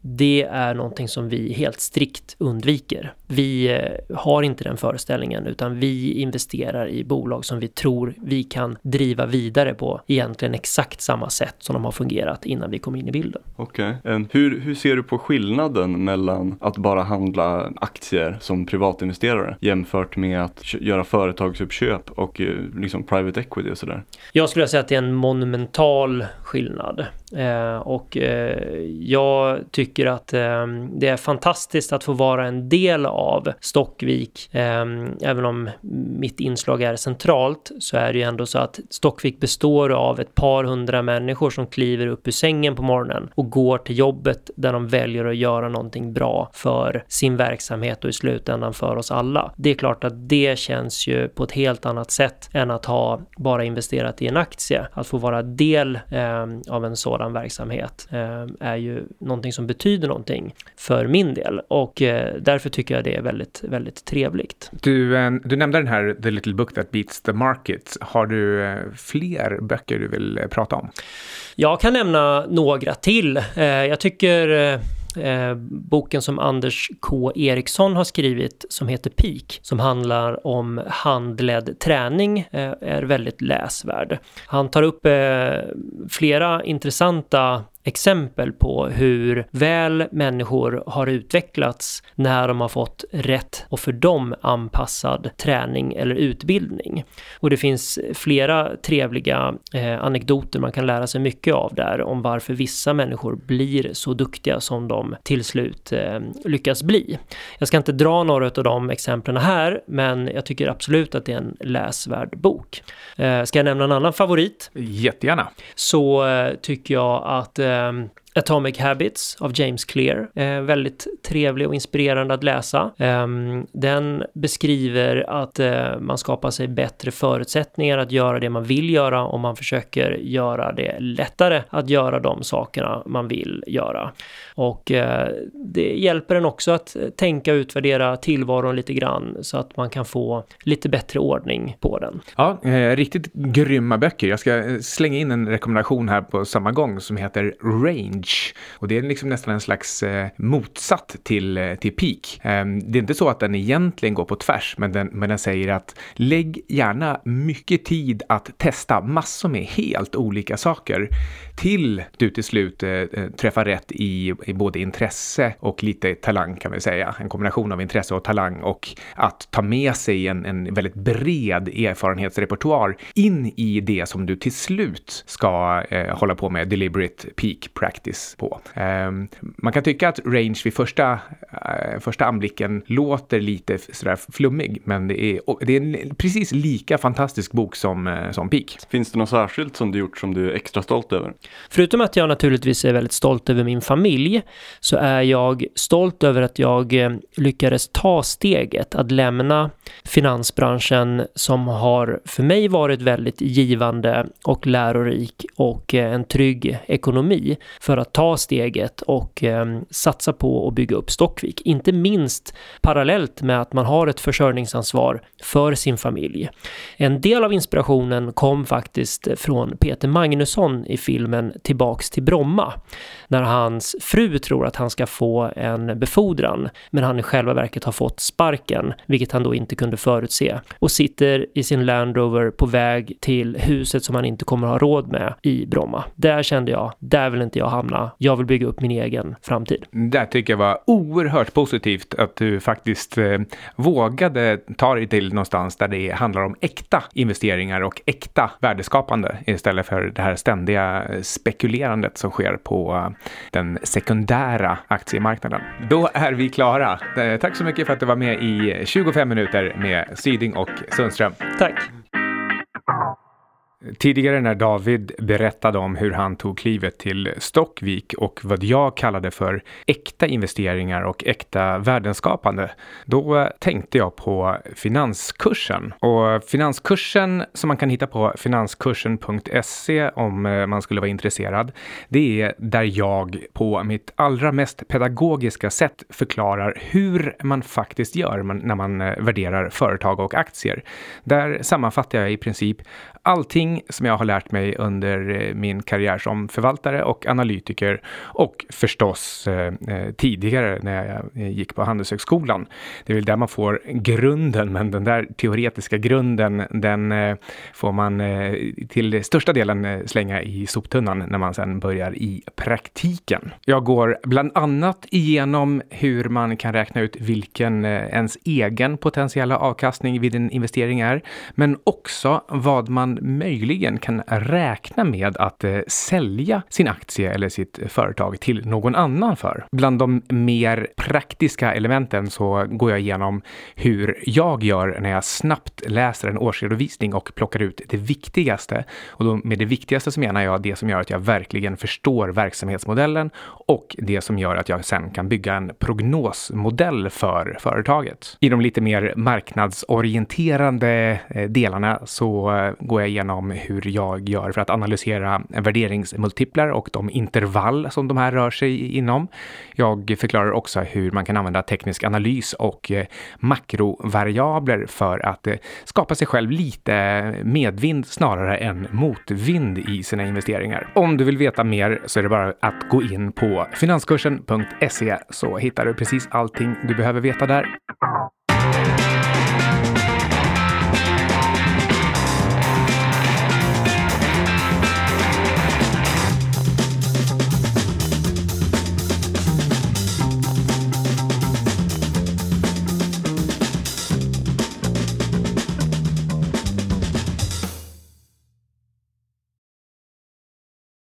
det är någonting som vi helt strikt undviker. Vi har inte den föreställningen utan vi investerar i bolag som vi tror vi kan driva vidare på egentligen exakt samma sätt som de har fungerat innan vi kom in i bilden. Okej. Okay. Hur, hur ser du på skillnaden mellan att bara handla aktier som privatinvesterare jämfört med att göra företagsuppköp och eh, liksom private equity och sådär? Jag skulle säga att det är en monumental skillnad skillnad. Eh, och eh, jag tycker att eh, det är fantastiskt att få vara en del av Stockvik. Eh, även om mitt inslag är centralt så är det ju ändå så att Stockvik består av ett par hundra människor som kliver upp ur sängen på morgonen och går till jobbet där de väljer att göra någonting bra för sin verksamhet och i slutändan för oss alla. Det är klart att det känns ju på ett helt annat sätt än att ha bara investerat i en aktie. Att få vara del eh, av en sådan verksamhet eh, är ju någonting som betyder någonting för min del och eh, därför tycker jag det är väldigt, väldigt trevligt. Du du nämnde den här The Little Book That Beats the Market. Har du eh, fler böcker du vill eh, prata om? Jag kan nämna några till. Eh, jag tycker Eh, boken som Anders K Eriksson har skrivit som heter Peak som handlar om handledd träning eh, är väldigt läsvärd. Han tar upp eh, flera intressanta exempel på hur väl människor har utvecklats när de har fått rätt och för dem anpassad träning eller utbildning. Och det finns flera trevliga eh, anekdoter man kan lära sig mycket av där om varför vissa människor blir så duktiga som de till slut eh, lyckas bli. Jag ska inte dra några av de exemplen här, men jag tycker absolut att det är en läsvärd bok. Eh, ska jag nämna en annan favorit? Jättegärna. Så eh, tycker jag att eh, um, Atomic Habits av James Clear. Eh, väldigt trevlig och inspirerande att läsa. Eh, den beskriver att eh, man skapar sig bättre förutsättningar att göra det man vill göra om man försöker göra det lättare att göra de sakerna man vill göra. Och eh, det hjälper en också att tänka och utvärdera tillvaron lite grann så att man kan få lite bättre ordning på den. Ja, eh, riktigt grymma böcker. Jag ska eh, slänga in en rekommendation här på samma gång som heter Range Edge. Och det är liksom nästan en slags eh, motsatt till, eh, till Peak. Eh, det är inte så att den egentligen går på tvärs, men den, men den säger att lägg gärna mycket tid att testa massor med helt olika saker till du till slut eh, eh, träffar rätt i, i både intresse och lite talang kan vi säga. En kombination av intresse och talang och att ta med sig en, en väldigt bred erfarenhetsrepertoar in i det som du till slut ska eh, hålla på med deliberate peak practice på. Eh, man kan tycka att range vid första, eh, första anblicken låter lite sådär flummig, men det är, det är en precis lika fantastisk bok som, eh, som Peak. Finns det något särskilt som du gjort som du är extra stolt över? Förutom att jag naturligtvis är väldigt stolt över min familj så är jag stolt över att jag eh, lyckades ta steget att lämna finansbranschen som har för mig varit väldigt givande och lärorik och en trygg ekonomi för att ta steget och eh, satsa på att bygga upp Stockvik. Inte minst parallellt med att man har ett försörjningsansvar för sin familj. En del av inspirationen kom faktiskt från Peter Magnusson i filmen Tillbaks till Bromma när hans fru tror att han ska få en befordran men han i själva verket har fått sparken, vilket han då inte kunde förutse och sitter i sin Land Rover på väg till huset som han inte kommer ha råd med i Bromma. Där kände jag, där vill inte jag hamna. Jag vill bygga upp min egen framtid. Det tycker jag var oerhört oerhört positivt att du faktiskt eh, vågade ta dig till någonstans där det handlar om äkta investeringar och äkta värdeskapande istället för det här ständiga spekulerandet som sker på eh, den sekundära aktiemarknaden. Då är vi klara. Eh, tack så mycket för att du var med i 25 minuter med Syding och Sundström. Tack! Tidigare när David berättade om hur han tog klivet till Stockvik och vad jag kallade för äkta investeringar och äkta värdenskapande, då tänkte jag på finanskursen. Och finanskursen som man kan hitta på finanskursen.se om eh, man skulle vara intresserad, det är där jag på mitt allra mest pedagogiska sätt förklarar hur man faktiskt gör när man eh, värderar företag och aktier. Där sammanfattar jag i princip allting som jag har lärt mig under eh, min karriär som förvaltare och analytiker och förstås eh, eh, tidigare när jag gick på Handelshögskolan. Det är väl där man får grunden, men den där teoretiska grunden, den får man till största delen slänga i soptunnan när man sedan börjar i praktiken. Jag går bland annat igenom hur man kan räkna ut vilken ens egen potentiella avkastning vid en investering är, men också vad man möjligen kan räkna med att eh, sälja sin aktie eller sitt eh, företag till någon annan för. Bland de mer praktiska elementen så går jag igenom hur jag gör när jag snabbt läser en årsredovisning och plockar ut det viktigaste. Och då med det viktigaste så menar jag det som gör att jag verkligen förstår verksamhetsmodellen och det som gör att jag sen kan bygga en prognosmodell för företaget. I de lite mer marknadsorienterande eh, delarna så går jag igenom hur jag gör för att analysera värderingsmultiplar och de intervall som de här rör sig inom. Jag förklarar också hur man kan använda teknisk analys och eh, makrovariabler för att eh, skapa sig själv lite medvind snarare än motvind i sina investeringar. Om du vill veta mer så är det bara att gå in på finanskursen.se så hittar du precis allting du behöver veta där.